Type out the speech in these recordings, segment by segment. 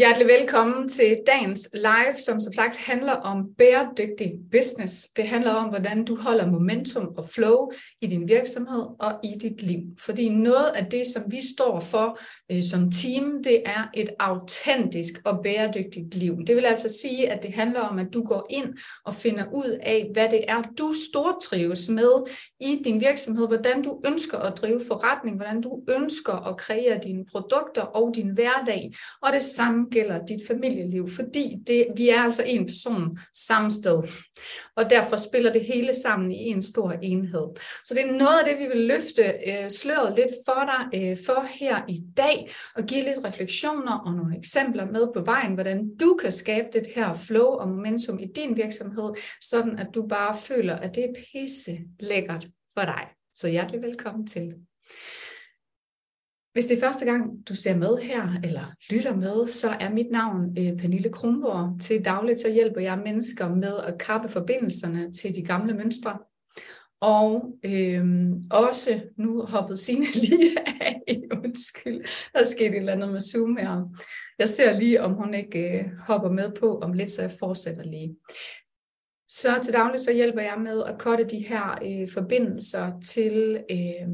Hjertelig velkommen til dagens live, som som sagt handler om bæredygtig business. Det handler om, hvordan du holder momentum og flow i din virksomhed og i dit liv. Fordi noget af det, som vi står for øh, som team, det er et autentisk og bæredygtigt liv. Det vil altså sige, at det handler om, at du går ind og finder ud af, hvad det er, du stortrives med i din virksomhed, hvordan du ønsker at drive forretning, hvordan du ønsker at kreere dine produkter og din hverdag. Og det samme samme gælder dit familieliv, fordi det, vi er altså en person samme sted. Og derfor spiller det hele sammen i en stor enhed. Så det er noget af det, vi vil løfte øh, sløret lidt for dig øh, for her i dag, og give lidt refleksioner og nogle eksempler med på vejen, hvordan du kan skabe det her flow og momentum i din virksomhed, sådan at du bare føler, at det er pisse lækkert for dig. Så hjertelig velkommen til. Hvis det er første gang, du ser med her, eller lytter med, så er mit navn øh, Pernille Kronborg. Til dagligt så hjælper jeg mennesker med at kappe forbindelserne til de gamle mønstre. Og øh, også, nu hoppede Signe lige af, undskyld, der er sket et eller andet med Zoom her. Jeg ser lige, om hun ikke øh, hopper med på om lidt, så jeg fortsætter lige. Så til dagligt så hjælper jeg med at korte de her øh, forbindelser til øh,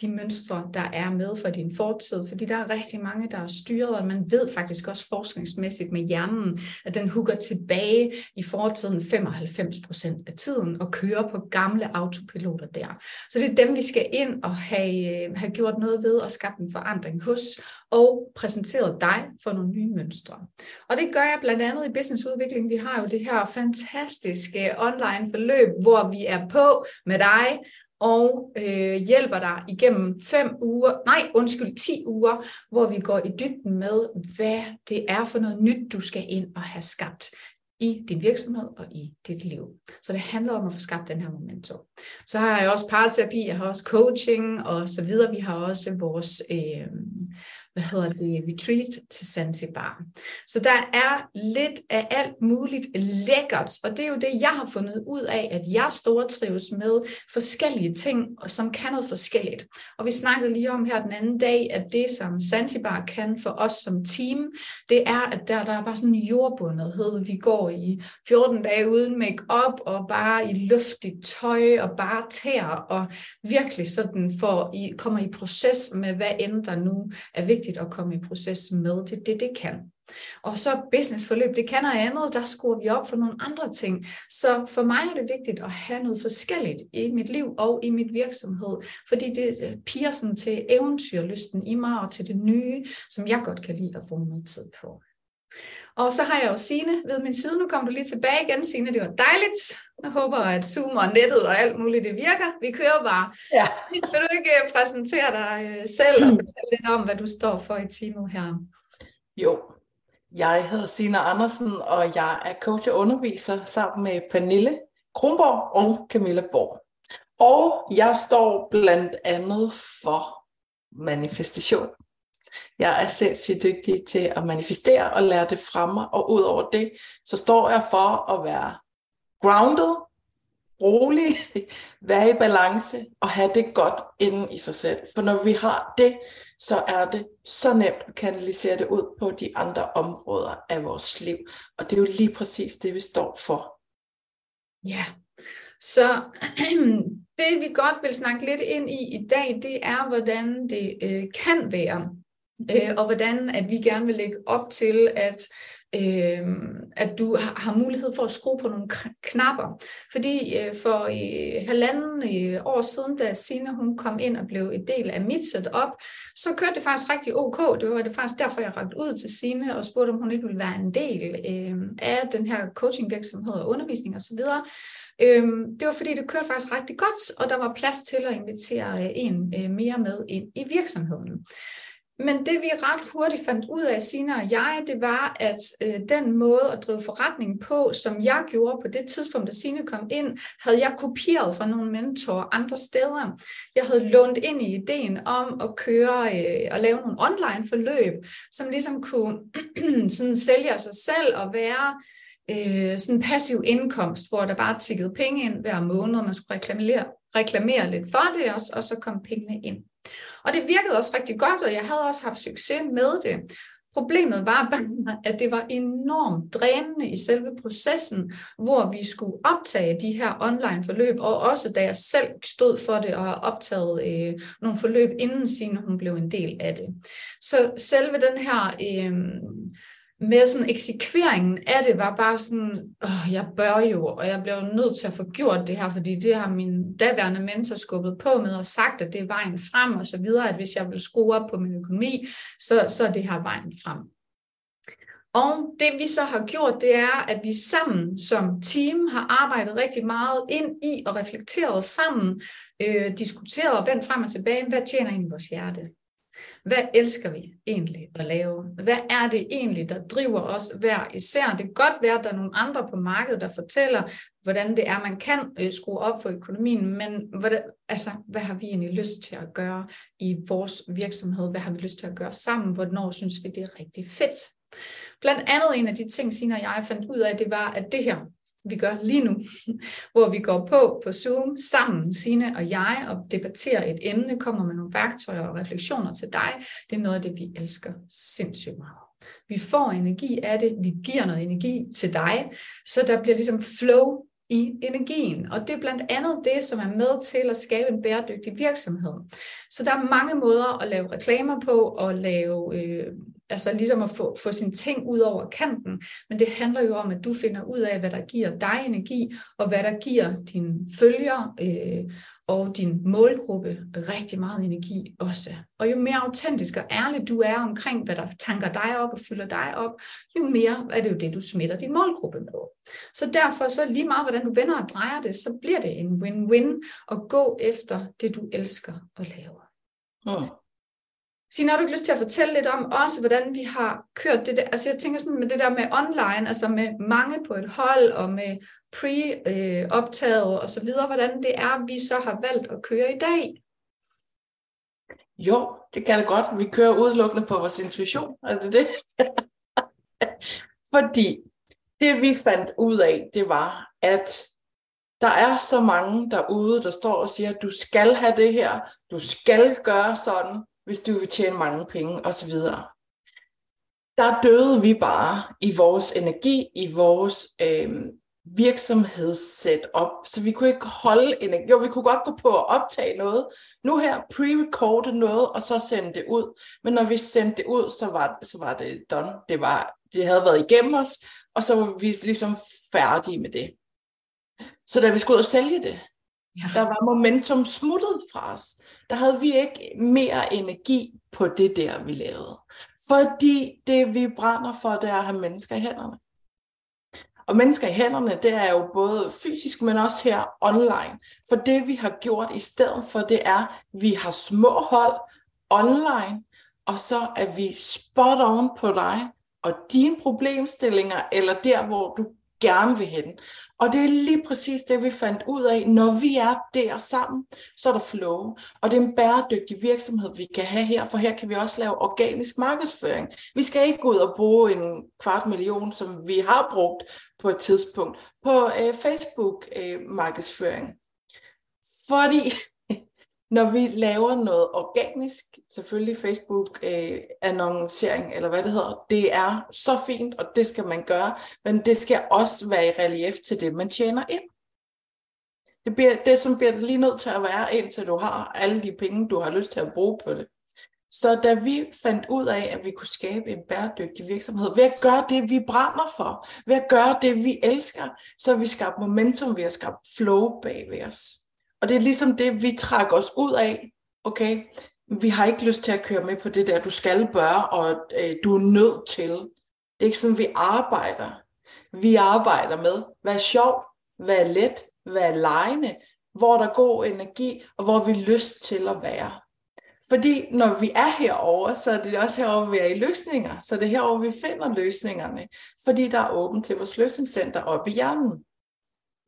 de mønstre, der er med fra din fortid, fordi der er rigtig mange, der er styret, og man ved faktisk også forskningsmæssigt med hjernen, at den hugger tilbage i fortiden 95 procent af tiden og kører på gamle autopiloter der. Så det er dem, vi skal ind og have, øh, have gjort noget ved og skabt en forandring hos, og præsenteret dig for nogle nye mønstre. Og det gør jeg blandt andet i businessudvikling. Vi har jo det her fantastiske online forløb, hvor vi er på med dig og øh, hjælper dig igennem fem uger, nej undskyld, 10 uger, hvor vi går i dybden med, hvad det er for noget nyt, du skal ind og have skabt i din virksomhed og i dit liv. Så det handler om at få skabt den her momentum. Så har jeg også parterapi, jeg har også coaching og så videre. Vi har også vores øh, hvad hedder det, retreat til Zanzibar. Så der er lidt af alt muligt lækkert, og det er jo det, jeg har fundet ud af, at jeg stortrives med forskellige ting, som kan noget forskelligt. Og vi snakkede lige om her den anden dag, at det, som Zanzibar kan for os som team, det er, at der, der er bare sådan en jordbundethed. Vi går i 14 dage uden make-up, og bare i luftigt tøj, og bare tæer, og virkelig sådan får, I kommer i proces med, hvad end der nu er vigtigt vigtigt at komme i proces med. Det det, det kan. Og så businessforløb, det kan noget andet, der skruer vi op for nogle andre ting. Så for mig er det vigtigt at have noget forskelligt i mit liv og i mit virksomhed, fordi det piger sådan til eventyrlysten i mig og til det nye, som jeg godt kan lide at bruge noget tid på. Og så har jeg jo Signe ved min side. Nu kommer du lige tilbage igen, Signe. Det var dejligt. Jeg håber, at Zoom og nettet og alt muligt, det virker. Vi kører bare. Ja. Vil du ikke øh, præsentere dig øh, selv og fortælle lidt om, hvad du står for i teamet her? Jo, jeg hedder Signe Andersen, og jeg er coach og underviser sammen med Pernille Kronborg og Camilla Borg. Og jeg står blandt andet for manifestation. Jeg er sindssygt dygtig til at manifestere og lære det fremme, og ud over det, så står jeg for at være grounded, rolig, være i balance og have det godt inden i sig selv. For når vi har det, så er det så nemt at kanalisere det ud på de andre områder af vores liv. Og det er jo lige præcis det, vi står for. Ja, så det vi godt vil snakke lidt ind i i dag, det er, hvordan det øh, kan være øh, og hvordan at vi gerne vil lægge op til, at øh, at du har mulighed for at skrue på nogle knapper. Fordi øh, for øh, halvanden øh, år siden, da Sine hun kom ind og blev en del af mit setup, så kørte det faktisk rigtig ok. Det var det faktisk derfor, jeg rakte ud til Sine og spurgte, om hun ikke ville være en del øh, af den her coachingvirksomhed og undervisning osv. Øhm, det var fordi, det kørte faktisk rigtig godt, og der var plads til at invitere øh, en øh, mere med ind i virksomheden. Men det vi ret hurtigt fandt ud af, Sina og jeg, det var, at øh, den måde at drive forretning på, som jeg gjorde på det tidspunkt, da Sine kom ind, havde jeg kopieret fra nogle mentorer andre steder. Jeg havde lånt ind i ideen om at køre øh, og lave nogle online forløb, som ligesom kunne sådan sælge sig selv og være øh, sådan passiv indkomst, hvor der bare tikkede penge ind hver måned, og man skulle reklamere, reklamere lidt for det, også, og så kom pengene ind. Og det virkede også rigtig godt, og jeg havde også haft succes med det. Problemet var bare, at det var enormt drænende i selve processen, hvor vi skulle optage de her online forløb, og også da jeg selv stod for det og har optaget øh, nogle forløb inden sine hun blev en del af det. Så selve den her øh, med sådan eksekveringen af det var bare sådan, åh, jeg bør jo, og jeg bliver jo nødt til at få gjort det her, fordi det har min daværende mentor skubbet på med og sagt, at det er vejen frem og så videre, at hvis jeg vil skrue op på min økonomi, så, så er det her vejen frem. Og det vi så har gjort, det er, at vi sammen som team har arbejdet rigtig meget ind i og reflekteret sammen, øh, diskuteret og vendt frem og tilbage, hvad tjener egentlig vores hjerte? Hvad elsker vi egentlig at lave? Hvad er det egentlig, der driver os hver især? Det kan godt være, at der er nogle andre på markedet, der fortæller, hvordan det er, man kan øh, skrue op for økonomien, men hvad, altså, hvad har vi egentlig lyst til at gøre i vores virksomhed? Hvad har vi lyst til at gøre sammen? Hvornår synes vi, det er rigtig fedt? Blandt andet en af de ting, Sina og jeg fandt ud af, det var, at det her, vi gør lige nu, hvor vi går på på Zoom sammen, Sine og jeg, og debatterer et emne, kommer med nogle værktøjer og refleksioner til dig. Det er noget af det, vi elsker sindssygt meget. Vi får energi af det, vi giver noget energi til dig, så der bliver ligesom flow i energien. Og det er blandt andet det, som er med til at skabe en bæredygtig virksomhed. Så der er mange måder at lave reklamer på, og lave øh, altså ligesom at få, få sine ting ud over kanten, men det handler jo om, at du finder ud af, hvad der giver dig energi, og hvad der giver dine følgere øh, og din målgruppe rigtig meget energi også. Og jo mere autentisk og ærlig du er omkring, hvad der tanker dig op og fylder dig op, jo mere er det jo det, du smitter din målgruppe med. Så derfor så lige meget, hvordan du vender og drejer det, så bliver det en win-win at gå efter det, du elsker at lave. Mm. Signe, har du ikke lyst til at fortælle lidt om også, hvordan vi har kørt det der? Altså jeg tænker sådan med det der med online, altså med mange på et hold og med pre-optaget øh, og så videre, hvordan det er, vi så har valgt at køre i dag. Jo, det kan det godt. Vi kører udelukkende på vores intuition. Er det det? Fordi det vi fandt ud af, det var, at der er så mange derude, der står og siger, du skal have det her, du skal gøre sådan, hvis du vil tjene mange penge osv. Der døde vi bare i vores energi, i vores øh, virksomhedssetup, så vi kunne ikke holde energi. Jo, vi kunne godt gå på at optage noget, nu her pre-recorde noget, og så sende det ud. Men når vi sendte det ud, så var, så var det done. Det, var, det havde været igennem os, og så var vi ligesom færdige med det. Så da vi skulle ud og sælge det, Ja. Der var momentum smuttet fra os. Der havde vi ikke mere energi på det der, vi lavede. Fordi det, vi brænder for, det er at have mennesker i hænderne. Og mennesker i hænderne, det er jo både fysisk, men også her online. For det, vi har gjort i stedet for, det er, at vi har små hold online, og så er vi spot on på dig og dine problemstillinger, eller der, hvor du gerne vil hen. Og det er lige præcis det, vi fandt ud af. Når vi er der sammen, så er der flow. Og det er en bæredygtig virksomhed, vi kan have her, for her kan vi også lave organisk markedsføring. Vi skal ikke gå ud og bruge en kvart million, som vi har brugt på et tidspunkt, på øh, Facebook-markedsføring. Øh, Fordi når vi laver noget organisk, selvfølgelig Facebook-annoncering, øh, eller hvad det hedder, det er så fint, og det skal man gøre, men det skal også være i relief til det, man tjener ind. Det, bliver, det som bliver lige nødt til at være, indtil du har alle de penge, du har lyst til at bruge på det. Så da vi fandt ud af, at vi kunne skabe en bæredygtig virksomhed, ved at gøre det, vi brænder for, ved at gøre det, vi elsker, så har vi skabt momentum, vi har skabt flow bag ved os. Og det er ligesom det, vi trækker os ud af. Okay, vi har ikke lyst til at køre med på det der, du skal bør, og øh, du er nødt til. Det er ikke sådan, vi arbejder. Vi arbejder med, hvad er sjovt, hvad er let, hvad er lejende, hvor der er god energi, og hvor vi lyst til at være. Fordi når vi er herover, så er det også herover vi er i løsninger. Så det er herover vi finder løsningerne. Fordi der er åbent til vores løsningscenter oppe i hjernen.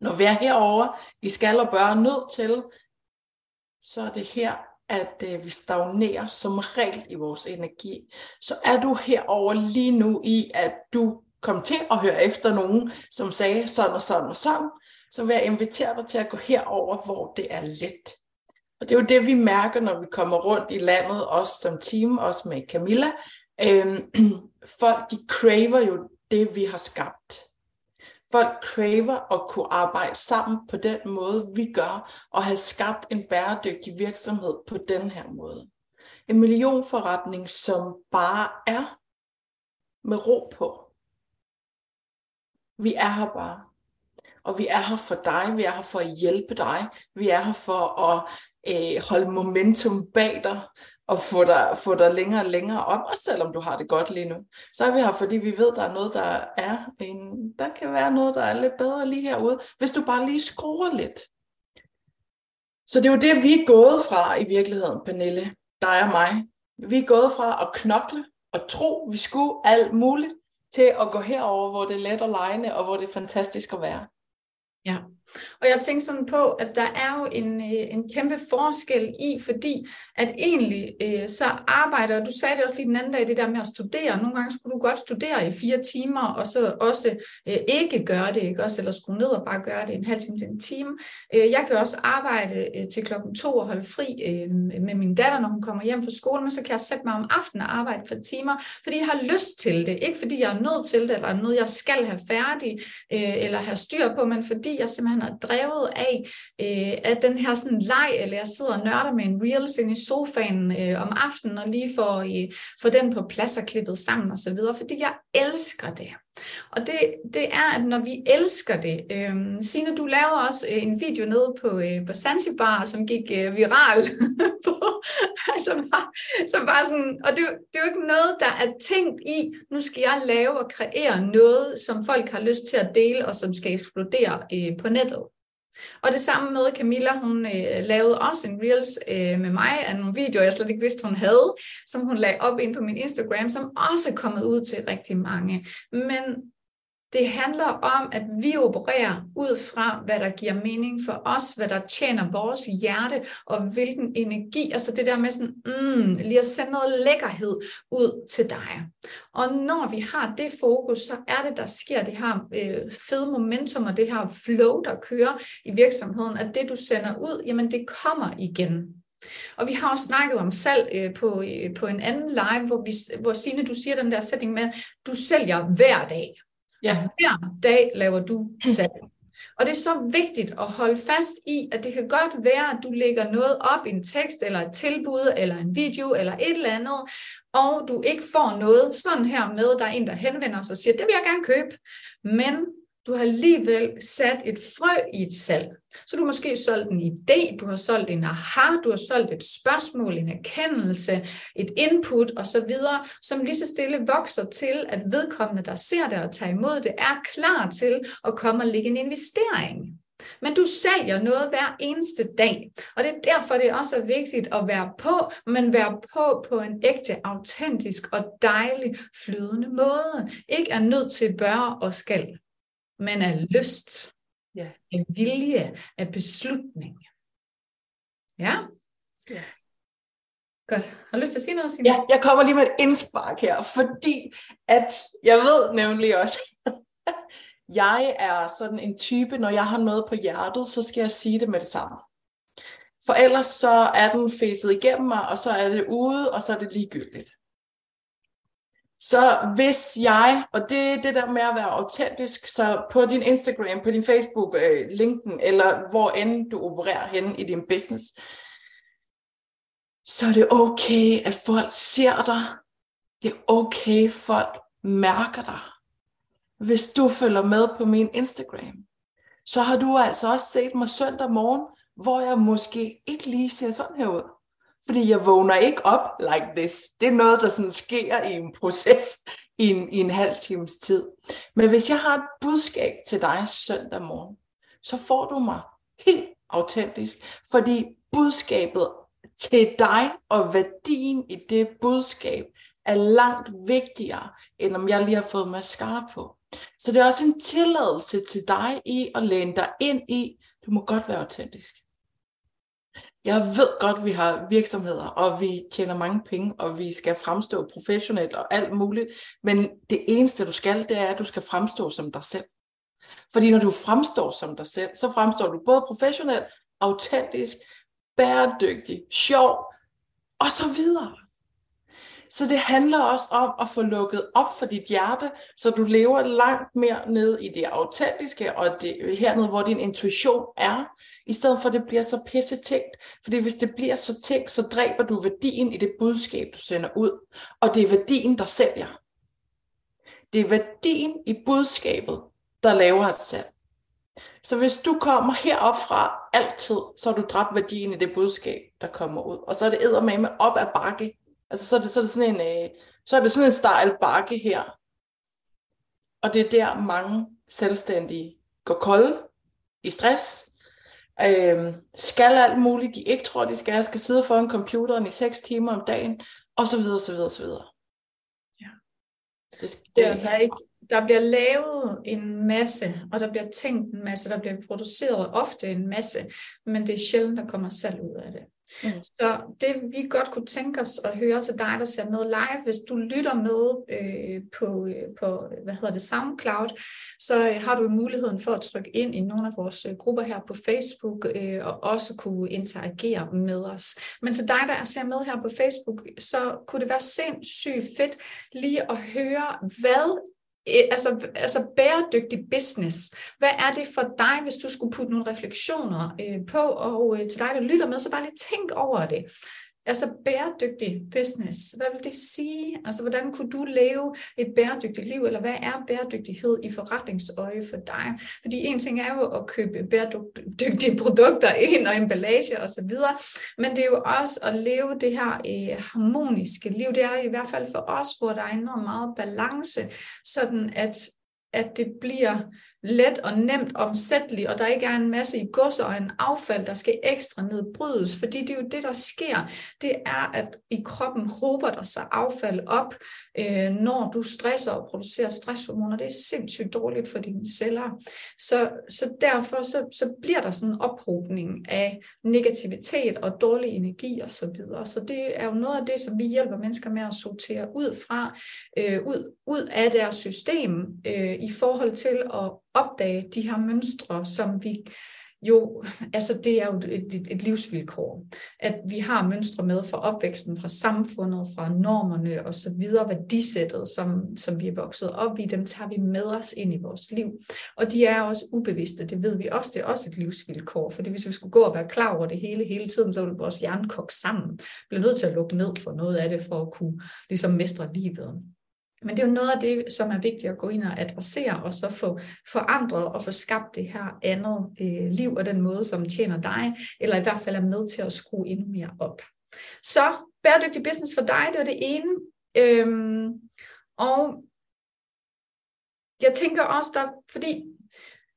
Når vi er herover i skal og bør nødt til, så er det her, at øh, vi stagnerer som regel i vores energi. Så er du herover lige nu i, at du kom til at høre efter nogen, som sagde sådan og sådan og sådan, så vil jeg invitere dig til at gå herover, hvor det er let. Og det er jo det, vi mærker, når vi kommer rundt i landet, også som team, også med Camilla, Øhm, folk, de craver jo det, vi har skabt. Folk craver at kunne arbejde sammen på den måde, vi gør, og have skabt en bæredygtig virksomhed på den her måde. En millionforretning, som bare er med ro på. Vi er her bare. Og vi er her for dig, vi er her for at hjælpe dig, vi er her for at øh, holde momentum bag dig, og få dig, få dig længere og længere op, også selvom du har det godt lige nu. Så er vi her, fordi vi ved, der er noget, der er en, der kan være noget, der er lidt bedre lige herude, hvis du bare lige skruer lidt. Så det er jo det, vi er gået fra i virkeligheden, Pernille, dig og mig. Vi er gået fra at knokle og tro, vi skulle alt muligt, til at gå herover, hvor det er let og lejende, og hvor det er fantastisk at være. Ja, og jeg tænkte sådan på, at der er jo en, øh, en kæmpe forskel i, fordi at egentlig øh, så arbejder, og du sagde det også lige den anden dag, det der med at studere. Nogle gange skulle du godt studere i fire timer, og så også øh, ikke gøre det, ikke også, eller skrue ned og bare gøre det en halv time til en time. Øh, jeg kan også arbejde øh, til klokken to og holde fri øh, med min datter, når hun kommer hjem fra skole, men så kan jeg sætte mig om aftenen og arbejde for timer, fordi jeg har lyst til det. Ikke fordi jeg er nødt til det, eller noget, jeg skal have færdig, øh, eller have styr på, men fordi jeg simpelthen er drevet af, øh, at den her sådan leg, eller jeg sidder og nørder med en reels ind i sofaen øh, om aftenen, og lige får, øh, får den på plads og klippet sammen og så videre, fordi jeg elsker det. Og det, det er, at når vi elsker det, øh, Signe, du lavede også øh, en video nede på, øh, på Zanzibar, som gik øh, viral, på, altså bare, som bare sådan, og det, det er jo ikke noget, der er tænkt i, nu skal jeg lave og kreere noget, som folk har lyst til at dele, og som skal eksplodere øh, på nettet. Og det samme med Camilla, hun øh, lavede også en Reels øh, med mig af nogle videoer, jeg slet ikke vidste, hun havde, som hun lagde op ind på min Instagram, som også er kommet ud til rigtig mange. Men det handler om, at vi opererer ud fra, hvad der giver mening for os, hvad der tjener vores hjerte, og hvilken energi, altså det der med sådan, mm, lige at sende noget lækkerhed ud til dig. Og når vi har det fokus, så er det, der sker det her øh, fede momentum, og det her flow, der kører i virksomheden, at det du sender ud, jamen det kommer igen. Og vi har også snakket om salg øh, på, øh, på en anden live, hvor, vi, hvor Signe, du siger den der sætning med, du sælger hver dag. Ja. Hver dag laver du salg. Og det er så vigtigt at holde fast i, at det kan godt være, at du lægger noget op i en tekst, eller et tilbud, eller en video, eller et eller andet, og du ikke får noget sådan her med, der er en, der henvender sig og siger, det vil jeg gerne købe. Men du har alligevel sat et frø i et salg. Så du har måske solgt en idé, du har solgt en aha, du har solgt et spørgsmål, en erkendelse, et input osv., som lige så stille vokser til, at vedkommende, der ser det og tager imod det, er klar til at komme og lægge en investering. Men du sælger noget hver eneste dag, og det er derfor, det også er vigtigt at være på, men være på på en ægte, autentisk og dejlig flydende måde. Ikke er nødt til bør og skal men af lyst af vilje, af beslutning. Ja? ja. Godt. Har du lyst til at sige noget, Signe? Ja, jeg kommer lige med et indspark her, fordi at jeg ved nemlig også, jeg er sådan en type, når jeg har noget på hjertet, så skal jeg sige det med det samme. For ellers så er den fæset igennem mig, og så er det ude, og så er det ligegyldigt. Så hvis jeg, og det er det der med at være autentisk, så på din Instagram, på din Facebook, øh, LinkedIn, eller hvor end du opererer hen i din business, så er det okay, at folk ser dig. Det er okay, folk mærker dig. Hvis du følger med på min Instagram, så har du altså også set mig søndag morgen, hvor jeg måske ikke lige ser sådan her ud. Fordi jeg vågner ikke op like this. Det er noget, der sådan sker i en proces i en, i en halv times tid. Men hvis jeg har et budskab til dig søndag morgen, så får du mig helt autentisk. Fordi budskabet til dig og værdien i det budskab er langt vigtigere, end om jeg lige har fået mascara på. Så det er også en tilladelse til dig i at læne dig ind i, du må godt være autentisk. Jeg ved godt, vi har virksomheder, og vi tjener mange penge, og vi skal fremstå professionelt og alt muligt. Men det eneste, du skal, det er, at du skal fremstå som dig selv. Fordi når du fremstår som dig selv, så fremstår du både professionelt, autentisk, bæredygtig, sjov og så videre. Så det handler også om at få lukket op for dit hjerte, så du lever langt mere ned i det autentiske, og det, hernede, hvor din intuition er, i stedet for at det bliver så pisse tænkt. Fordi hvis det bliver så tænkt, så dræber du værdien i det budskab, du sender ud. Og det er værdien, der sælger. Det er værdien i budskabet, der laver et salg. Så hvis du kommer herop fra altid, så har du dræbt værdien i det budskab, der kommer ud. Og så er det med op ad bakke. Altså så er det, så er det sådan en, øh, så er det sådan en stejl bakke her. Og det er der mange selvstændige går kolde, i stress, øh, skal alt muligt, de ikke tror, de skal, skal sidde foran computeren i 6 timer om dagen, og så videre, så videre, så videre. Ja. Det, det, det er ikke, der bliver lavet en masse, og der bliver tænkt en masse, der bliver produceret ofte en masse, men det er sjældent, der kommer salg ud af det. Mm. Så det vi godt kunne tænke os at høre til dig, der ser med live, hvis du lytter med øh, på, øh, på, hvad hedder det, SoundCloud, så øh, har du muligheden for at trykke ind i nogle af vores øh, grupper her på Facebook, øh, og også kunne interagere med os. Men til dig, der ser med her på Facebook, så kunne det være sindssygt fedt lige at høre, hvad Øh, altså, altså bæredygtig business. Hvad er det for dig, hvis du skulle putte nogle refleksioner øh, på, og øh, til dig, der lytter med, så bare lige tænk over det. Altså bæredygtig business, hvad vil det sige? Altså hvordan kunne du leve et bæredygtigt liv, eller hvad er bæredygtighed i forretningsøje for dig? Fordi en ting er jo at købe bæredygtige produkter ind og emballage osv., men det er jo også at leve det her øh, harmoniske liv. Det er i hvert fald for os, hvor der er enormt meget balance, sådan at, at det bliver let og nemt omsættelig, og der ikke er en masse i godser og en affald, der skal ekstra nedbrydes, fordi det er jo det, der sker. Det er, at i kroppen håber der sig affald op, øh, når du stresser og producerer stresshormoner. Det er sindssygt dårligt for dine celler. Så, så derfor så, så bliver der sådan en ophobning af negativitet og dårlig energi osv. Så, videre. så det er jo noget af det, som vi hjælper mennesker med at sortere ud fra, øh, ud, ud af deres system øh, i forhold til at opdage de her mønstre, som vi jo, altså det er jo et, et, et livsvilkår, at vi har mønstre med fra opvæksten, fra samfundet, fra normerne og så videre, værdisættet, som, som vi er vokset op i, dem tager vi med os ind i vores liv. Og de er også ubevidste, det ved vi også, det er også et livsvilkår, fordi hvis vi skulle gå og være klar over det hele, hele tiden, så ville vores hjerne kokke sammen, blive nødt til at lukke ned for noget af det, for at kunne ligesom mestre livet. Men det er jo noget af det, som er vigtigt at gå ind og adressere, og så få forandret og få skabt det her andet øh, liv, og den måde, som tjener dig, eller i hvert fald er med til at skrue endnu mere op. Så bæredygtig business for dig, det er det ene. Øhm, og jeg tænker også, der, fordi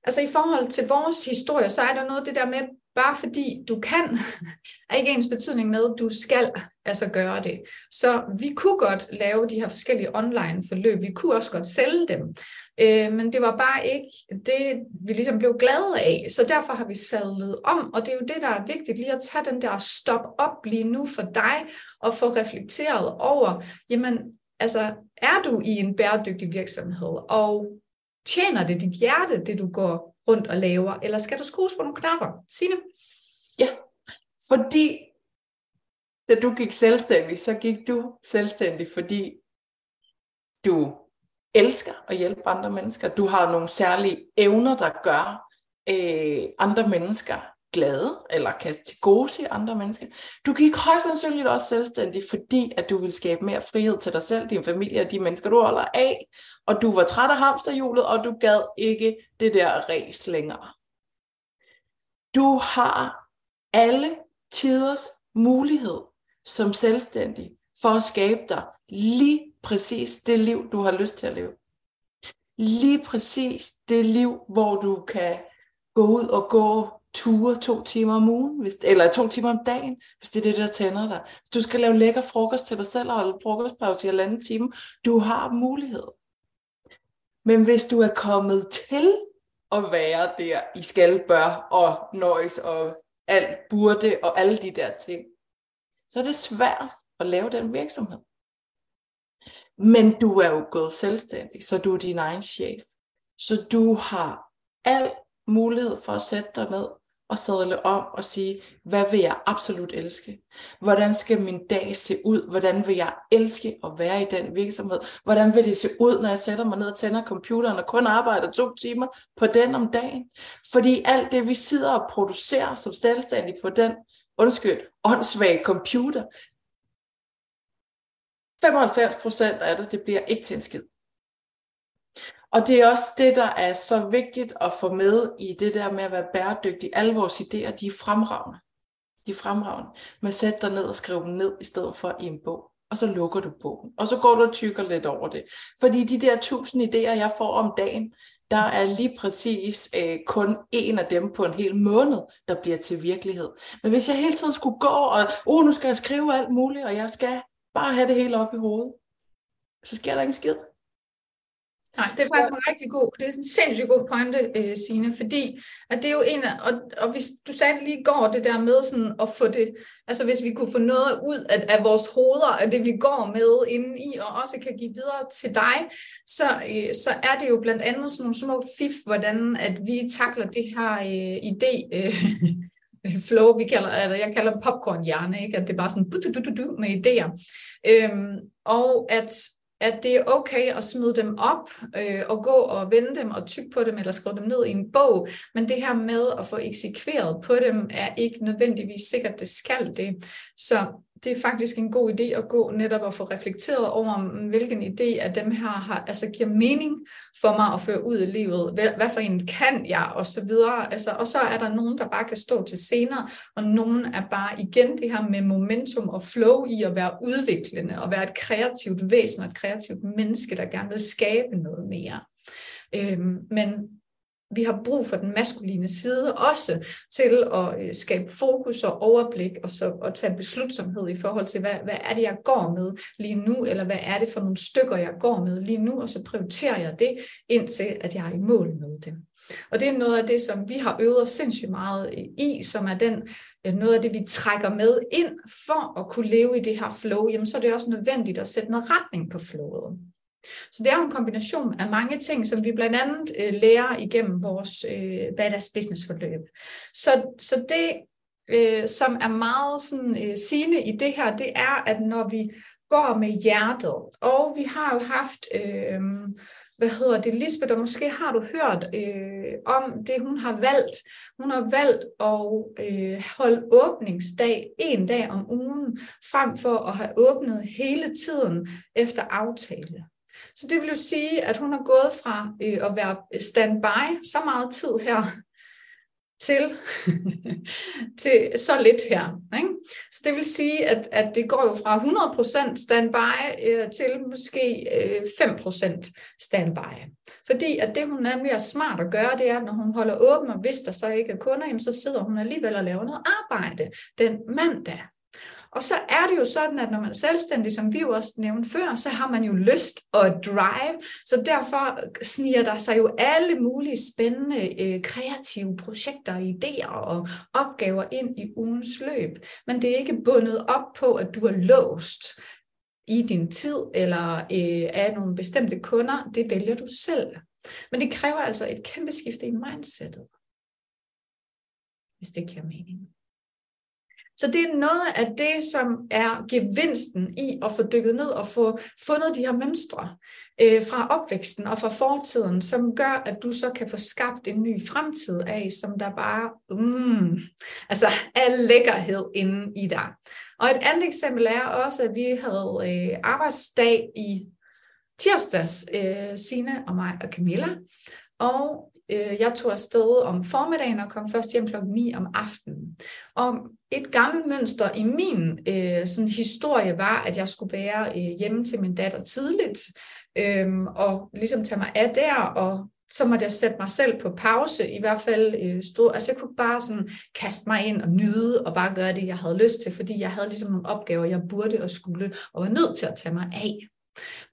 altså i forhold til vores historie, så er der noget det der med, bare fordi du kan, er ikke ens betydning med, at du skal altså gøre det. Så vi kunne godt lave de her forskellige online forløb, vi kunne også godt sælge dem, øh, men det var bare ikke det, vi ligesom blev glade af, så derfor har vi sadlet om, og det er jo det, der er vigtigt, lige at tage den der stop op lige nu for dig, og få reflekteret over, jamen, altså, er du i en bæredygtig virksomhed, og tjener det dit hjerte, det du går rundt og laver, eller skal du skrues på nogle knapper? Signe? Ja, fordi da du gik selvstændig, så gik du selvstændig, fordi du elsker at hjælpe andre mennesker. Du har nogle særlige evner, der gør øh, andre mennesker glade, eller kan til gode til andre mennesker. Du gik højst sandsynligt også selvstændig, fordi at du vil skabe mere frihed til dig selv, din familie og de mennesker, du holder af, og du var træt af hamsterhjulet, og du gad ikke det der ræs længere. Du har alle tiders mulighed som selvstændig for at skabe dig lige præcis det liv, du har lyst til at leve. Lige præcis det liv, hvor du kan gå ud og gå ture to timer om ugen, hvis, eller to timer om dagen, hvis det er det, der tænder dig. Hvis du skal lave lækker frokost til dig selv og holde frokostpause i en anden time, du har mulighed. Men hvis du er kommet til at være der i skal, bør og nøjes og alt burde og alle de der ting, så er det svært at lave den virksomhed. Men du er jo gået selvstændig, så du er din egen chef. Så du har al mulighed for at sætte dig ned og sadle om og sige, hvad vil jeg absolut elske? Hvordan skal min dag se ud? Hvordan vil jeg elske at være i den virksomhed? Hvordan vil det se ud, når jeg sætter mig ned og tænder computeren og kun arbejder to timer på den om dagen? Fordi alt det, vi sidder og producerer som selvstændige på den, undskyld, åndssvag computer, 95% af det, det bliver ikke til en skid. Og det er også det, der er så vigtigt at få med i det der med at være bæredygtig. Alle vores idéer, de er fremragende. De er fremragende. Men sæt dig ned og skriv dem ned, i stedet for i en bog. Og så lukker du bogen. Og så går du og tykker lidt over det. Fordi de der tusind idéer, jeg får om dagen, der er lige præcis øh, kun en af dem på en hel måned, der bliver til virkelighed. Men hvis jeg hele tiden skulle gå og, oh, nu skal jeg skrive alt muligt, og jeg skal bare have det hele op i hovedet, så sker der ingen skid. Nej, det er faktisk en rigtig god, det er en sindssygt god pointe, øh, Signe, fordi at det er jo en af, og, og hvis du sagde det lige i går, det der med sådan at få det, altså hvis vi kunne få noget ud af, af vores hoveder, af det vi går med inden i, og også kan give videre til dig, så, øh, så er det jo blandt andet sådan nogle små fif, hvordan at vi takler det her øh, idé, øh, flow, vi kalder, eller jeg kalder popcornhjerne, ikke? at det er bare sådan du, du, du, du, med idéer. Øhm, og at at det er okay at smide dem op øh, og gå og vende dem og tykke på dem eller skrive dem ned i en bog, men det her med at få eksekveret på dem er ikke nødvendigvis sikkert, det skal det. Så det er faktisk en god idé at gå netop og få reflekteret over, hvilken idé af dem her har, altså giver mening for mig at føre ud i livet. Hvad, hvad for en kan jeg, og så videre. Altså, og så er der nogen, der bare kan stå til senere, og nogen er bare igen det her med momentum og flow i at være udviklende, og være et kreativt væsen og et kreativt menneske, der gerne vil skabe noget mere. Øhm, men vi har brug for den maskuline side også til at øh, skabe fokus og overblik og så og tage beslutsomhed i forhold til, hvad, hvad er det, jeg går med lige nu, eller hvad er det for nogle stykker, jeg går med lige nu, og så prioriterer jeg det indtil, at jeg er i mål med dem. Og det er noget af det, som vi har øvet os sindssygt meget øh, i, som er den, øh, noget af det, vi trækker med ind for at kunne leve i det her flow. Jamen, så er det også nødvendigt at sætte noget retning på flowet. Så det er jo en kombination af mange ting, som vi blandt andet øh, lærer igennem vores øh, badass business forløb. Så, så det, øh, som er meget sådan, øh, sigende i det her, det er, at når vi går med hjertet, og vi har jo haft... Øh, hvad hedder det, Lisbeth, og måske har du hørt øh, om det, hun har valgt. Hun har valgt at øh, holde åbningsdag en dag om ugen, frem for at have åbnet hele tiden efter aftale. Så det vil jo sige, at hun har gået fra øh, at være standby så meget tid her, til, til så lidt her. Ikke? Så det vil sige, at, at det går jo fra 100% standby øh, til måske øh, 5% standby. Fordi at det hun nemlig er smart at gøre, det er, at når hun holder åben, og hvis der så ikke er kunder, jamen, så sidder hun alligevel og laver noget arbejde den mandag. Og så er det jo sådan, at når man er selvstændig, som vi jo også nævnte før, så har man jo lyst og drive. Så derfor sniger der sig jo alle mulige spændende øh, kreative projekter, idéer og opgaver ind i ugens løb. Men det er ikke bundet op på, at du er låst i din tid eller øh, af nogle bestemte kunder. Det vælger du selv. Men det kræver altså et kæmpe skifte i mindsetet, hvis det giver mening. Så det er noget af det, som er gevinsten i at få dykket ned og få fundet de her mønstre øh, fra opvæksten og fra fortiden, som gør, at du så kan få skabt en ny fremtid af, som der bare mm, altså er lækkerhed inde i dig. Og et andet eksempel er også, at vi havde øh, arbejdsdag i tirsdags, øh, Sine og mig og Camilla, og øh, jeg tog afsted om formiddagen og kom først hjem klokken 9 om aftenen. Og et gammelt mønster i min øh, sådan historie var, at jeg skulle være øh, hjemme til min datter tidligt, øh, og ligesom tage mig af der, og så måtte jeg sætte mig selv på pause, i hvert fald øh, stod, altså jeg kunne bare sådan kaste mig ind og nyde, og bare gøre det, jeg havde lyst til, fordi jeg havde ligesom nogle opgaver, jeg burde og skulle, og var nødt til at tage mig af.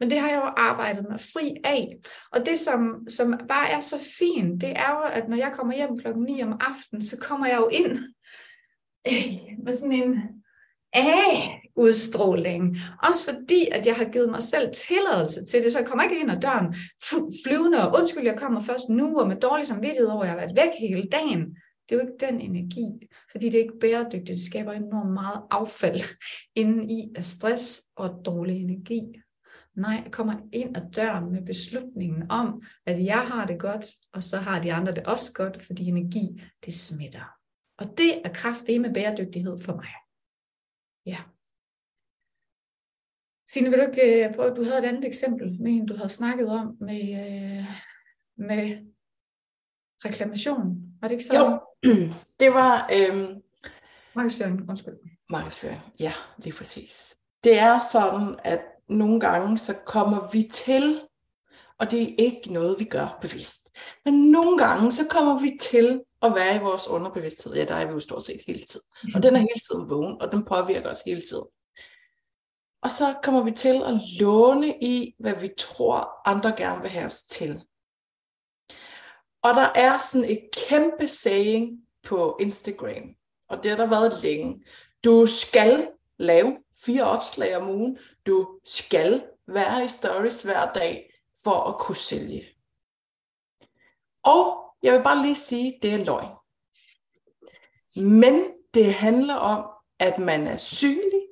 Men det har jeg jo arbejdet mig fri af. Og det, som, som bare er så fint, det er jo, at når jeg kommer hjem klokken 9 om aftenen, så kommer jeg jo ind øh, med sådan en af-udstråling. Også fordi, at jeg har givet mig selv tilladelse til det, så jeg kommer ikke ind ad døren flyvende, og undskyld, jeg kommer først nu, og med dårlig samvittighed over, at jeg har været væk hele dagen. Det er jo ikke den energi, fordi det er ikke bæredygtigt. Det skaber enormt meget affald inden i af stress og dårlig energi. Nej, jeg kommer ind ad døren med beslutningen om, at jeg har det godt, og så har de andre det også godt, fordi energi, det smitter. Og det er kraft, det med bæredygtighed for mig. Ja. Signe, vil du ikke øh, prøve, du havde et andet eksempel med en, du havde snakket om med, øh, med reklamation. Var det ikke så? Jo, det var... Øhm, markedsføring, undskyld. Markedsføring, ja, lige præcis. Det er sådan, at nogle gange så kommer vi til, og det er ikke noget, vi gør bevidst, men nogle gange så kommer vi til at være i vores underbevidsthed. Ja, der er vi jo stort set hele tiden. Og den er hele tiden vågen, og den påvirker os hele tiden. Og så kommer vi til at låne i, hvad vi tror, andre gerne vil have os til. Og der er sådan et kæmpe saying på Instagram, og det har der været længe. Du skal lave fire opslag om ugen. Du skal være i stories hver dag for at kunne sælge. Og jeg vil bare lige sige, det er løgn. Men det handler om, at man er synlig.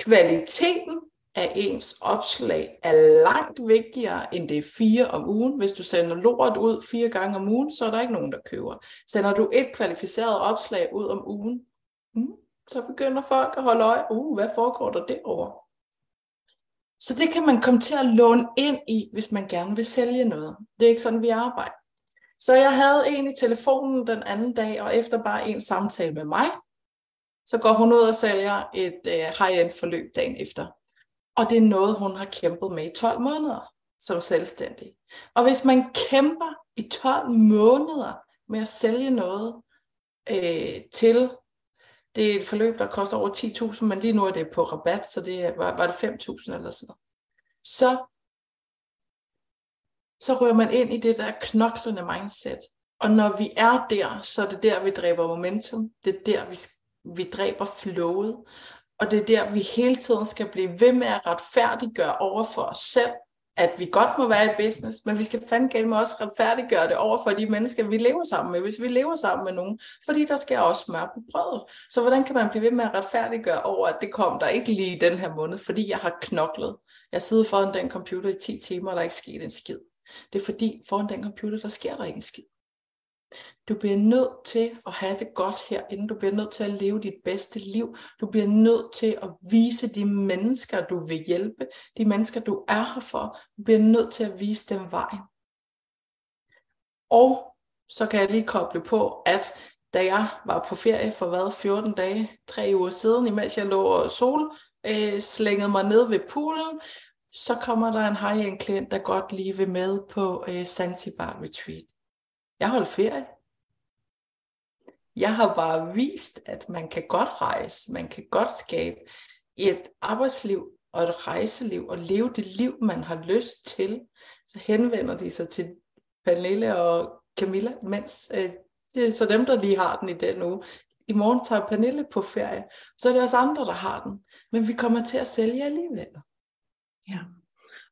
Kvaliteten af ens opslag er langt vigtigere, end det er fire om ugen. Hvis du sender lort ud fire gange om ugen, så er der ikke nogen, der køber. Sender du et kvalificeret opslag ud om ugen, hmm, så begynder folk at holde øje. Uh, hvad foregår der derovre? Så det kan man komme til at låne ind i, hvis man gerne vil sælge noget. Det er ikke sådan, vi arbejder. Så jeg havde en i telefonen den anden dag, og efter bare en samtale med mig, så går hun ud og sælger et øh, high-end forløb dagen efter. Og det er noget, hun har kæmpet med i 12 måneder som selvstændig. Og hvis man kæmper i 12 måneder med at sælge noget øh, til, det er et forløb, der koster over 10.000, men lige nu er det på rabat, så det var, var det 5.000 eller sådan noget. Så, så rører man ind i det der knoklende mindset. Og når vi er der, så er det der, vi dræber momentum. Det er der, vi, vi dræber flowet. Og det er der, vi hele tiden skal blive ved med at retfærdiggøre over for os selv, at vi godt må være i business, men vi skal fandme også retfærdiggøre det over for de mennesker, vi lever sammen med, hvis vi lever sammen med nogen, fordi der skal også smør på brødet. Så hvordan kan man blive ved med at retfærdiggøre over, at det kom der ikke lige den her måned, fordi jeg har knoklet. Jeg sidder foran den computer i 10 timer, og der er ikke sket en skid. Det er fordi, foran den computer, der sker der ikke en skid. Du bliver nødt til at have det godt herinde. Du bliver nødt til at leve dit bedste liv. Du bliver nødt til at vise de mennesker, du vil hjælpe, de mennesker, du er her for. Du bliver nødt til at vise dem vejen. Og så kan jeg lige koble på, at da jeg var på ferie for hvad, 14 dage, 3 uger siden, imens jeg lå og sol, øh, slængede mig ned ved poolen, så kommer der en high-end klient, der godt lige vil med på øh, Zanzibar Retreat. Jeg holdt ferie. Jeg har bare vist, at man kan godt rejse, man kan godt skabe et arbejdsliv og et rejseliv og leve det liv, man har lyst til. Så henvender de sig til Pernille og Camilla, mens øh, det er så dem, der lige har den i den uge. I morgen tager Pernille på ferie, så er det også andre, der har den. Men vi kommer til at sælge alligevel. Ja.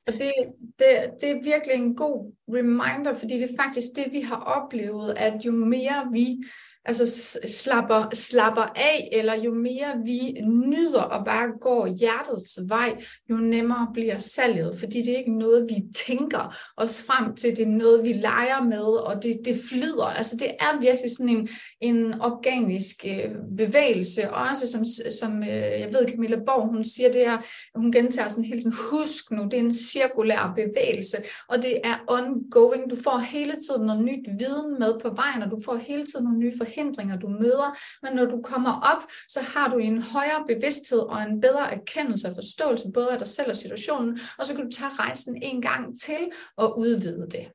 Og det, det, det er virkelig en god reminder, fordi det er faktisk det, vi har oplevet, at jo mere vi altså slapper, slapper af, eller jo mere vi nyder og bare går hjertets vej, jo nemmere bliver salget, fordi det er ikke noget, vi tænker os frem til, det er noget, vi leger med, og det, det flyder. Altså det er virkelig sådan en, en organisk øh, bevægelse, også som, som øh, jeg ved, Camilla Borg, hun siger det her, hun gentager sådan hele tiden, husk nu, det er en cirkulær bevægelse, og det er ongoing. Du får hele tiden noget nyt viden med på vejen, og du får hele tiden nogle nye forhindringer, du møder, men når du kommer op, så har du en højere bevidsthed og en bedre erkendelse og forståelse, både af dig selv og situationen, og så kan du tage rejsen en gang til og udvide det.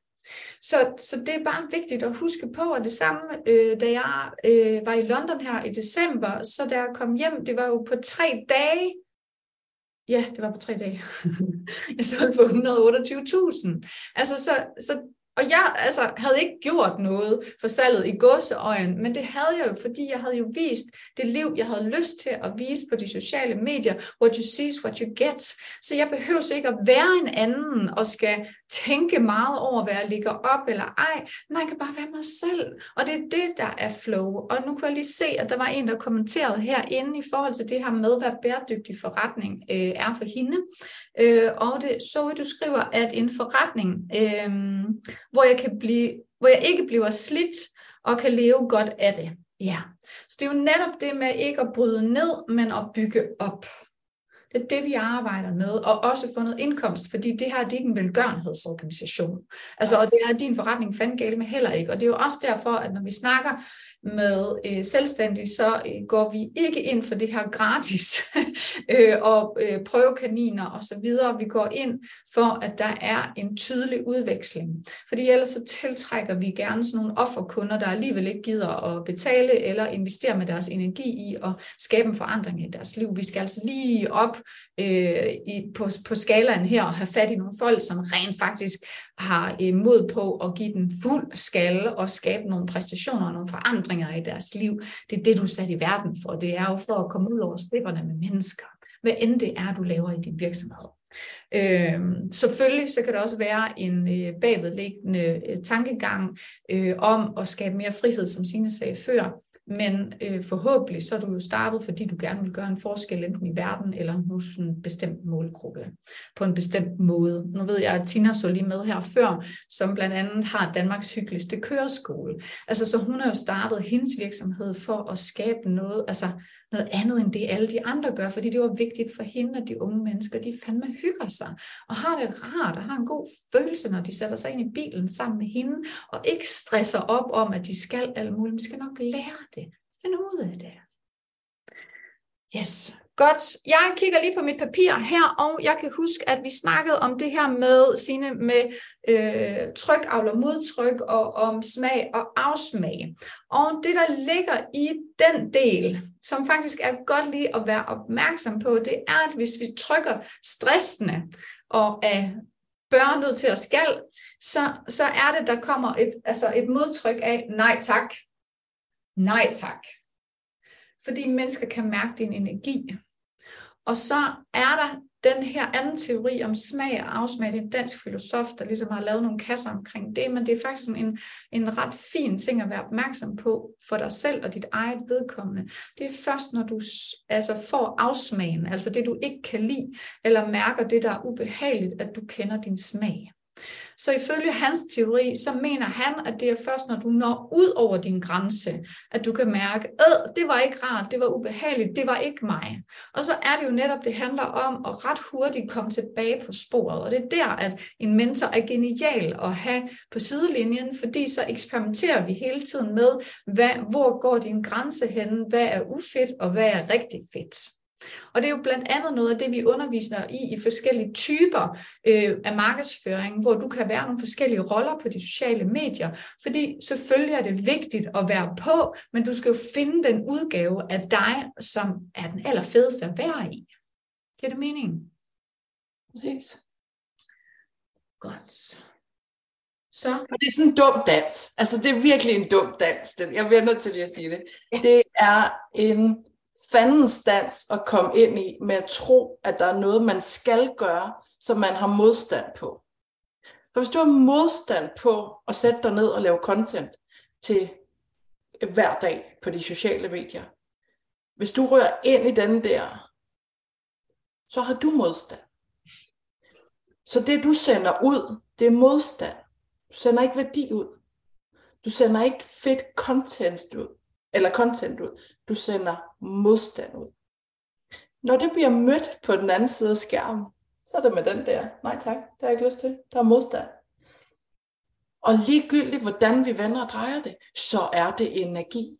Så, så det er bare vigtigt at huske på, at det samme, øh, da jeg øh, var i London her i december, så da jeg kom hjem, det var jo på tre dage, Ja, det var på tre dage. jeg solgte for 128.000. Altså, så, så og jeg altså, havde ikke gjort noget for salget i godseøjen, men det havde jeg jo, fordi jeg havde jo vist det liv, jeg havde lyst til at vise på de sociale medier. What you see is what you get. Så jeg behøver ikke at være en anden og skal tænke meget over, hvad jeg ligger op eller ej. Nej, jeg kan bare være mig selv. Og det er det, der er flow. Og nu kan jeg lige se, at der var en, der kommenterede herinde i forhold til det her med, hvad bæredygtig forretning øh, er for hende. Øh, og det så du skriver, at en forretning, øh, hvor jeg kan blive, hvor jeg ikke bliver slidt og kan leve godt af det. Ja, så det er jo netop det med ikke at bryde ned, men at bygge op. Det er det, vi arbejder med, og også få noget indkomst, fordi det her det er ikke en velgørenhedsorganisation. Altså, og det er din forretning fandme galt med heller ikke. Og det er jo også derfor, at når vi snakker med øh, selvstændige, så øh, går vi ikke ind for det her gratis øh, og øh, prøvekaniner og så videre. Vi går ind for, at der er en tydelig udveksling. Fordi ellers så tiltrækker vi gerne sådan nogle offerkunder, der alligevel ikke gider at betale eller investere med deres energi i at skabe en forandring i deres liv. Vi skal altså lige op øh, i, på, på skalaen her og have fat i nogle folk, som rent faktisk har øh, mod på at give den fuld skalle og skabe nogle præstationer og nogle forandringer i deres liv. Det er det, du er sat i verden for. Det er jo for at komme ud over stepperne med mennesker. Hvad end det er, du laver i din virksomhed. Øh, selvfølgelig så kan der også være en øh, bagvedliggende øh, tankegang øh, om at skabe mere frihed, som Signe sagde før. Men øh, forhåbentlig så er du jo startet, fordi du gerne vil gøre en forskel enten i verden eller hos en bestemt målgruppe på en bestemt måde. Nu ved jeg, at Tina så lige med her før, som blandt andet har Danmarks hyggeligste køreskole. Altså så hun har jo startet hendes virksomhed for at skabe noget, altså noget andet end det alle de andre gør, fordi det var vigtigt for hende, at de unge mennesker, de fandme hygger sig, og har det rart, og har en god følelse, når de sætter sig ind i bilen sammen med hende, og ikke stresser op om, at de skal alt muligt, men skal nok lære det, Find ud af det. Yes, Godt. Jeg kigger lige på mit papir her, og jeg kan huske, at vi snakkede om det her med sine med øh, tryk, avler modtryk og om smag og afsmag. Og det, der ligger i den del, som faktisk er godt lige at være opmærksom på, det er, at hvis vi trykker stressende og er bør nødt til at skal, så, så er det, der kommer et, altså et modtryk af nej tak. Nej tak. Fordi mennesker kan mærke din energi. Og så er der den her anden teori om smag og afsmag, det er en dansk filosof, der ligesom har lavet nogle kasser omkring det, men det er faktisk en, en ret fin ting at være opmærksom på for dig selv og dit eget vedkommende. Det er først, når du altså får afsmagen, altså det du ikke kan lide, eller mærker det, der er ubehageligt, at du kender din smag. Så ifølge hans teori, så mener han, at det er først, når du når ud over din grænse, at du kan mærke, at det var ikke rart, det var ubehageligt, det var ikke mig. Og så er det jo netop, det handler om at ret hurtigt komme tilbage på sporet. Og det er der, at en mentor er genial at have på sidelinjen, fordi så eksperimenterer vi hele tiden med, hvad, hvor går din grænse hen, hvad er ufedt og hvad er rigtig fedt. Og det er jo blandt andet noget af det, vi underviser i i forskellige typer øh, af markedsføring, hvor du kan være nogle forskellige roller på de sociale medier. Fordi selvfølgelig er det vigtigt at være på, men du skal jo finde den udgave af dig, som er den allerfedeste at være i. Giver det mening? Præcis. Godt. Så. Og det er sådan en dum dans. Altså, det er virkelig en dum dans. Jeg bliver nødt til lige at sige det. Det er en fandens dans at komme ind i med at tro, at der er noget, man skal gøre, som man har modstand på. For hvis du har modstand på at sætte dig ned og lave content til hver dag på de sociale medier, hvis du rører ind i den der, så har du modstand. Så det du sender ud, det er modstand. Du sender ikke værdi ud. Du sender ikke fedt content ud eller content ud. Du sender modstand ud. Når det bliver mødt på den anden side af skærmen, så er det med den der, nej tak, det har jeg ikke lyst til, der er modstand. Og ligegyldigt hvordan vi vender og drejer det, så er det energi.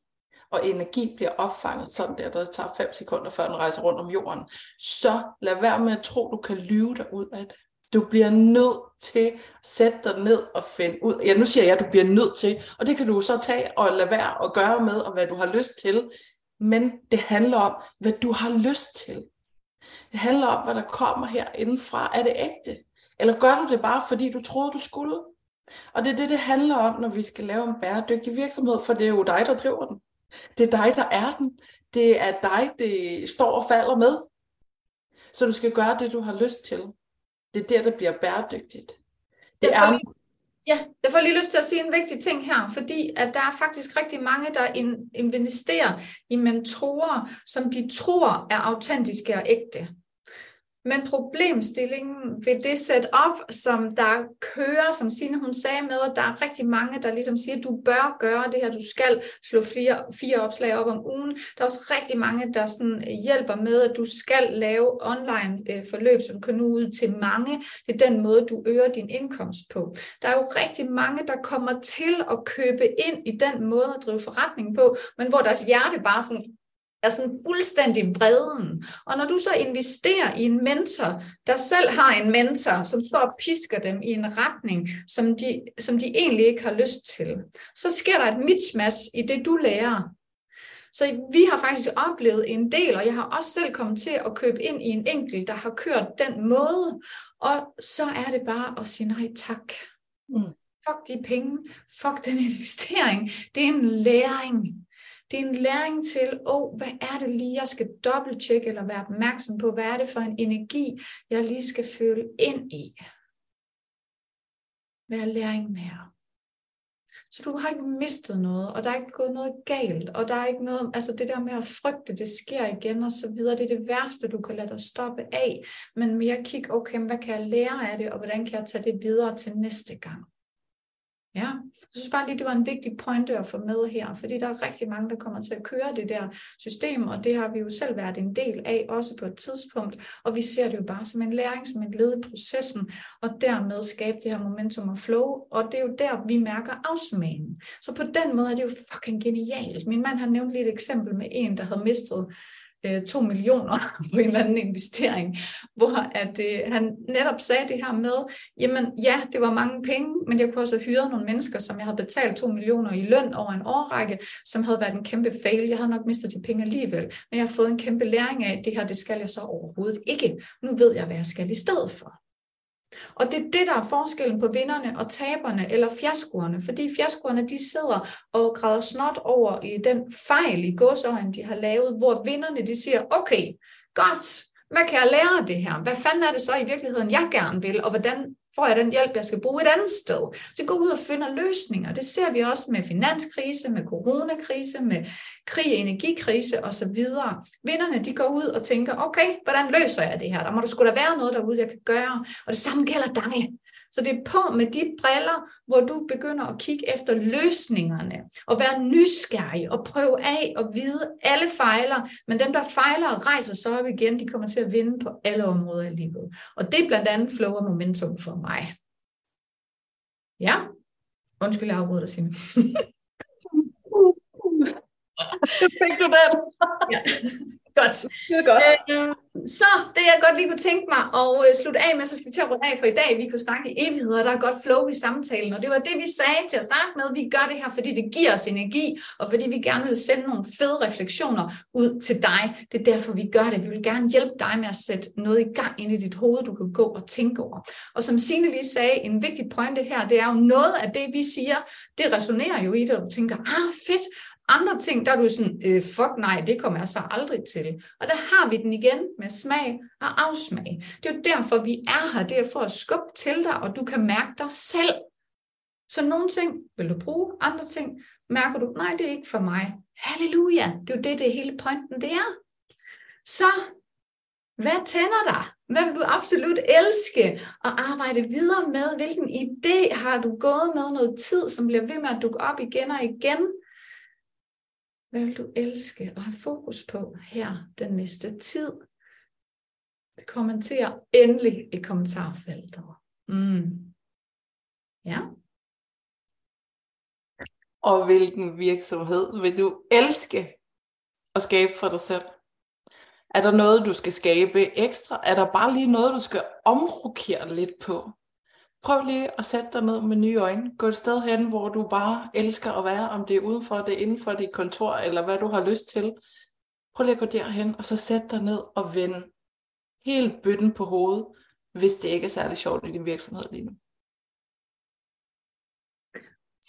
Og energi bliver opfanget sådan der, der tager 5 sekunder før den rejser rundt om jorden. Så lad være med at tro, du kan lyve dig ud af det. Du bliver nødt til at sætte dig ned og finde ud. Ja, nu siger jeg, at du bliver nødt til, og det kan du så tage og lade være og gøre med, og hvad du har lyst til. Men det handler om, hvad du har lyst til. Det handler om, hvad der kommer her indenfra. Er det ægte? Eller gør du det bare, fordi du troede, du skulle? Og det er det, det handler om, når vi skal lave en bæredygtig virksomhed, for det er jo dig, der driver den. Det er dig, der er den. Det er dig, det står og falder med. Så du skal gøre det, du har lyst til. Det er der, der bliver bæredygtigt. Det Jeg får er, ja, jeg får lige lyst til at sige en vigtig ting her, fordi at der er faktisk rigtig mange, der in, investerer i mentorer, som de tror er autentiske og ægte. Men problemstillingen ved det setup, som der kører, som Signe hun sagde med, at der er rigtig mange, der ligesom siger, at du bør gøre det her, du skal slå flere, fire opslag op om ugen. Der er også rigtig mange, der sådan hjælper med, at du skal lave online øh, forløb, så du kan nå ud til mange. Det er den måde, du øger din indkomst på. Der er jo rigtig mange, der kommer til at købe ind i den måde at drive forretning på, men hvor deres hjerte bare sådan er sådan fuldstændig vreden. Og når du så investerer i en mentor, der selv har en mentor, som står og pisker dem i en retning, som de, som de egentlig ikke har lyst til, så sker der et mismatch i det, du lærer. Så vi har faktisk oplevet en del, og jeg har også selv kommet til at købe ind i en enkelt, der har kørt den måde. Og så er det bare at sige nej tak. Mm. Fuck de penge, fuck den investering. Det er en læring. Det er en læring til, oh, hvad er det lige, jeg skal dobbelttjekke eller være opmærksom på? Hvad er det for en energi, jeg lige skal føle ind i? Hvad er læringen her? Så du har ikke mistet noget, og der er ikke gået noget galt, og der er ikke noget, altså det der med at frygte, det sker igen og så videre, det er det værste, du kan lade dig stoppe af, men mere kig, okay, hvad kan jeg lære af det, og hvordan kan jeg tage det videre til næste gang? Ja, jeg synes bare lige, det var en vigtig pointe at få med her, fordi der er rigtig mange, der kommer til at køre det der system, og det har vi jo selv været en del af, også på et tidspunkt, og vi ser det jo bare som en læring, som et led i processen, og dermed skabe det her momentum og flow, og det er jo der, vi mærker afsmagen. Så på den måde er det jo fucking genialt. Min mand har nævnt lige et eksempel med en, der havde mistet Øh, 2 millioner på en eller anden investering, hvor at, øh, han netop sagde det her med, jamen ja, det var mange penge, men jeg kunne også have hyret nogle mennesker, som jeg havde betalt 2 millioner i løn over en årrække, som havde været en kæmpe fail. Jeg havde nok mistet de penge alligevel, men jeg har fået en kæmpe læring af, at det her, det skal jeg så overhovedet ikke. Nu ved jeg, hvad jeg skal i stedet for. Og det er det, der er forskellen på vinderne og taberne, eller fiaskoerne. Fordi fiaskoerne, de sidder og græder snot over i den fejl i godsøjen, de har lavet, hvor vinderne, de siger, okay, godt, hvad kan jeg lære af det her? Hvad fanden er det så i virkeligheden, jeg gerne vil, og hvordan får jeg den hjælp, jeg skal bruge et andet sted. Så går ud og finder løsninger. Det ser vi også med finanskrise, med coronakrise, med krig, energikrise osv. Vinderne, de går ud og tænker, okay, hvordan løser jeg det her? Der må der skulle da være noget derude, jeg kan gøre. Og det samme gælder dig. Så det er på med de briller, hvor du begynder at kigge efter løsningerne, og være nysgerrig og prøve af og vide, alle fejler, men dem, der fejler og rejser sig op igen, de kommer til at vinde på alle områder i livet. Og det er blandt andet flow og momentum for mig. Ja, undskyld, jeg afbryder dig, Signe. Fik du den? ja. Godt. Det er godt. Øh, så det jeg godt lige kunne tænke mig at øh, slutte af med, så skal vi til at runde af for i dag. Vi kunne snakke i evigheder, og der er godt flow i samtalen. Og det var det, vi sagde til at starte med. Vi gør det her, fordi det giver os energi, og fordi vi gerne vil sende nogle fede refleksioner ud til dig. Det er derfor, vi gør det. Vi vil gerne hjælpe dig med at sætte noget i gang ind i dit hoved, du kan gå og tænke over. Og som Signe lige sagde, en vigtig pointe her, det er jo noget af det, vi siger, det resonerer jo i det, og du tænker, ah fedt, andre ting, der er du sådan, øh, fuck nej, det kommer jeg så aldrig til. Og der har vi den igen med smag og afsmag. Det er jo derfor, vi er her. Det er for at skubbe til dig, og du kan mærke dig selv. Så nogle ting vil du bruge, andre ting mærker du, nej, det er ikke for mig. Halleluja, det er jo det, det hele pointen det er. Så hvad tænder dig? Hvad vil du absolut elske at arbejde videre med? Hvilken idé har du gået med noget tid, som bliver ved med at dukke op igen og igen? Hvad vil du elske og have fokus på her den næste tid? Det kommenterer endelig i kommentarfeltet. Mm. Ja. Og hvilken virksomhed vil du elske at skabe for dig selv? Er der noget, du skal skabe ekstra? Er der bare lige noget, du skal omrokere lidt på? Prøv lige at sætte dig ned med nye øjne. Gå et sted hen, hvor du bare elsker at være, om det er udenfor, det er inden for dit kontor, eller hvad du har lyst til. Prøv lige at gå derhen, og så sæt dig ned og vende helt bøtten på hovedet, hvis det ikke er særlig sjovt i din virksomhed lige nu.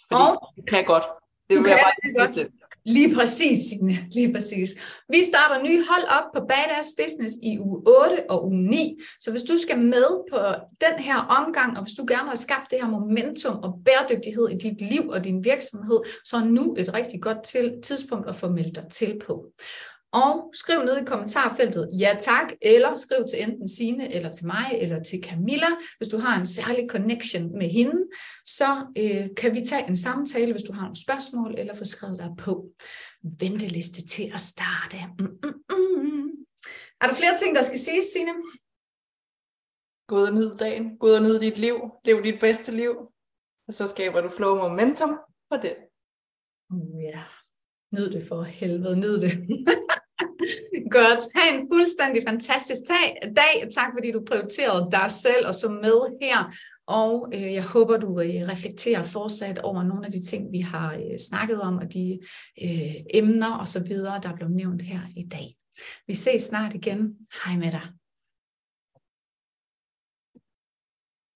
Fordi og, du kan godt. Det vil jeg bare det godt. til. Lige præcis, Signe. Lige præcis. Vi starter nye hold op på Badass Business i uge 8 og uge 9. Så hvis du skal med på den her omgang, og hvis du gerne har skabt det her momentum og bæredygtighed i dit liv og din virksomhed, så er nu et rigtig godt til, tidspunkt at få meldt dig til på. Og skriv ned i kommentarfeltet ja tak, eller skriv til enten Sine eller til mig, eller til Camilla. Hvis du har en særlig connection med hende, så øh, kan vi tage en samtale, hvis du har nogle spørgsmål, eller få skrevet dig på venteliste til at starte. Mm, mm, mm. Er der flere ting, der skal siges, Signe? Gå ud og nyd dagen. Gå ud og nyd dit liv. Lev dit bedste liv. Og så skaber du flow momentum for det. Ja. Nyd det for helvede. Nyd det. Godt. Ha' en fuldstændig fantastisk dag. dag. Tak fordi du prioriterede dig selv og så med her. Og øh, jeg håber, du øh, reflekterer fortsat over nogle af de ting, vi har øh, snakket om, og de øh, emner og så videre, der er blevet nævnt her i dag. Vi ses snart igen. Hej med dig.